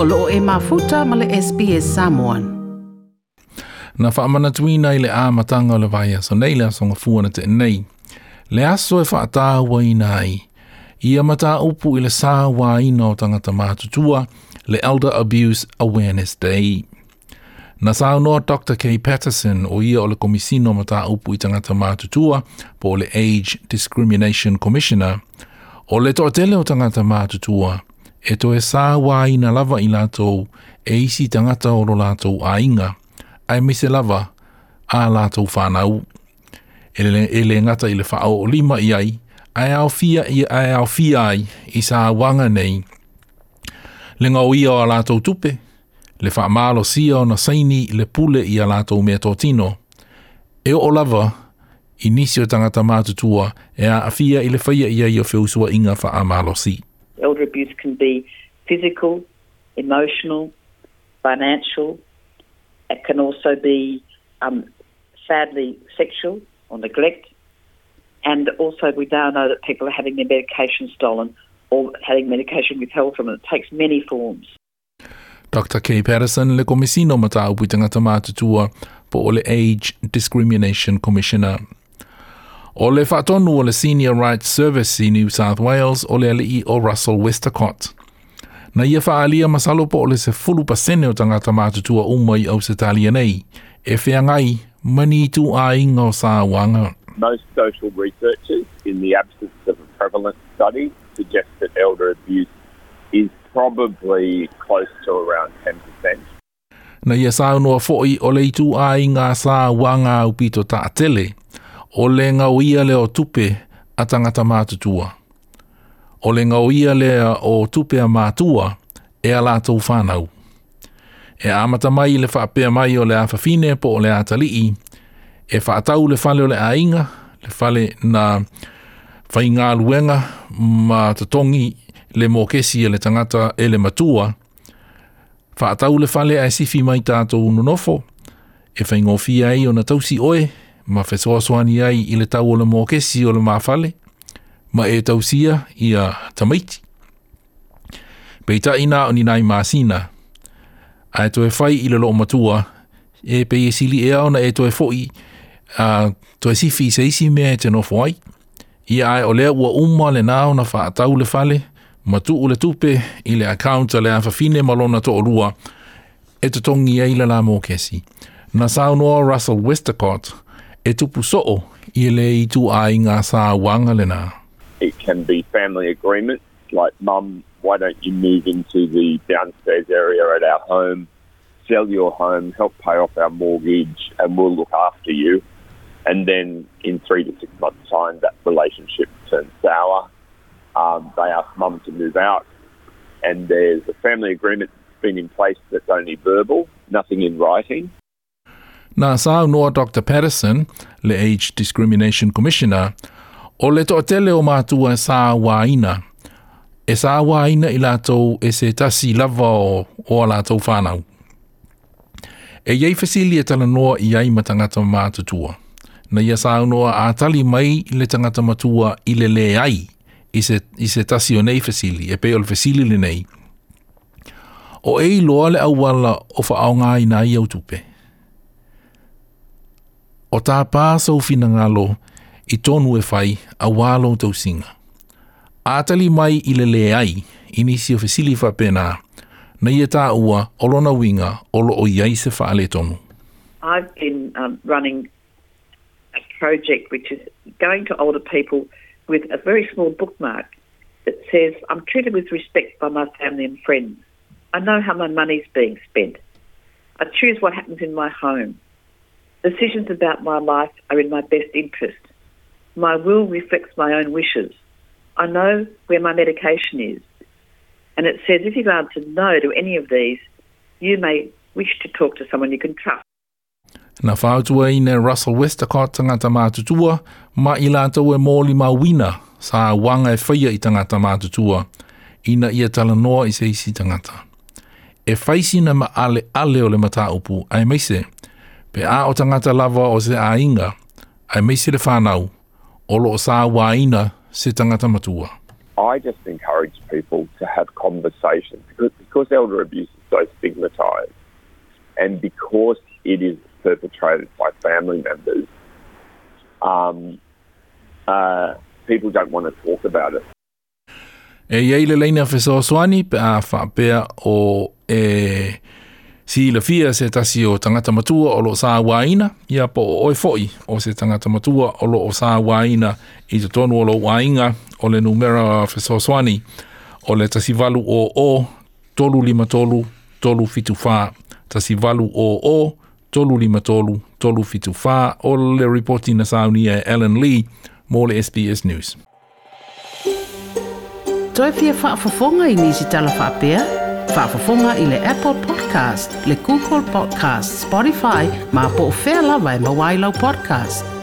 o loo e mafuta ma SPS Samoan. Na whaamana tuina nei le a matanga o le vai aso nei le aso ngafuana te nei. Le aso e whaatāwa i nai. Ia mata upu i le sa waina o tangata mātutua le Elder Abuse Awareness Day. Na sā no Dr. Kay Patterson o ia o le komisino mata upu i tangata mātutua po le Age Discrimination Commissioner o le toatele o tangata matutua e to e sā ina lava i lātou e isi tangata oro lātou a inga, ai me se lava a lātou whānau. E, e le ngata i le whao o lima i ai, ai au fia i ai au fia ai i sā wanga nei. Le ngau ia o a lātou tupe, le wha malo sia o na saini le pule i a lātou mea tō tino. E o lava, inisio tangata mātutua e a afia i le whaia ia i o whiusua inga wha a malo sii. Elder abuse can be physical, emotional, financial. It can also be, um, sadly, sexual or neglect. And also, we now know that people are having their medication stolen or having medication withheld from them. It takes many forms. Dr. Kay Patterson le komisino matau putanga tamatu Age Discrimination Commissioner. O le whaatonu o le Senior Rights Service i New South Wales o le alii o Russell Westercott. Na ia whaalia masalopo o le se fulu pasene o tangata mātutua umai au se talia nei, e ngai, mani tu a inga o sā wanga. Most social researchers, in the absence of a prevalent study, suggest that elder abuse is probably close to around 10%. Na ia sā unua fo'i o le itu a inga sā wanga upito ta ta o le ngau ia le o tupe a tangata mātutua. O le ngau ia le o tupe a mātua e a lātou whānau. E amata mai le whapea mai o le a po o le a e whaatau le whale o le ainga, le whale na whaingā luenga ma tatongi le mōkesi e le tangata e le matua, whaatau le whale a sifi mai tātou unonofo, e whaingofia ai o na tausi oe ma fesoa soani ai i le tau o le mōkesi o le mafale, ma e tausia i a tamaiti. Peita ina o nina i maasina, a e toe fai i le loo matua, e pe e sili e aona e toe foi, a toe sifi se isi mea e te nofo ai, i a e olea ua umma le nao na wha atau le fale, matu ule tupe i le account a le awhawhine malona to olua, e te tongi e ila la mōkesi. Na saunoa Russell Westercott, e tupu so'o i le i tu a i lena. It can be family agreement, like mum, why don't you move into the downstairs area at our home, sell your home, help pay off our mortgage and we'll look after you. And then in three to six months time, that relationship turns sour. Um, they ask mum to move out and there's a family agreement that's been in place that's only verbal, nothing in writing. na sā noa Dr. Patterson, le Age Discrimination Commissioner, o le toa tele o mātua sā waina. E sā wāina i lātou e se tasi lava o, o lātou whānau. E iei fasili e tala noa i ai ma tangata mātutua. Na ia sā noa a tali mai le tangata matua i le le ai i se, i se tasi o nei fasili, e peo le fasili le nei. O ei loa le awala o faaonga i nai au tupe o tā pāsa o fina ngalo i tonu e whai a wālo tau singa. Ātali mai i le le ai i nisi o fesili whapena na ia e tā ua olona winga olo o iai se whaale tonu. I've been um, running a project which is going to older people with a very small bookmark that says I'm treated with respect by my family and friends. I know how my money's being spent. I choose what happens in my home. Decisions about my life are in my best interest. My will reflects my own wishes. I know where my medication is. And it says if you've answered no to any of these, you may wish to talk to someone you can trust. Na whātua i ne Russell Westacott tangata mātutua, ma i lātou e mōli ma wina sa wanga e whaia i tangata mātutua, ina ia tala noa i se tangata. E whaisina ma ale ale o le mataupu, ai meise, pe a o tangata lava o se ainga, ai mei se le whanau, o lo o sa waina se tangata matua. I just encourage people to have conversations because, because elder abuse is so stigmatized and because it is perpetrated by family members, um, uh, people don't want to talk about it. E iei le leina whesoswani pe a whapea o e... Eh, si la fia se tasi o tangata matua o lo sa waina ia po o oi foi o se tangata matua o lo o sa waina i to tonu o lo wainga o le numera fe so swani o le tasi valu o o tolu lima tolu tolu fitu fa tasi valu o o tolu lima tolu tolu fitu fa o le reporti na sauni e Ellen Lee mo le SBS News Toi fia fa fa'afafonga i nisi tala fa'apea? Toi fia fa'afafonga i nisi tala fa'apea? Fa Whaafafunga i le Apple Podcast, le Google Podcast, Spotify, ma po fela vai mawailau podcast.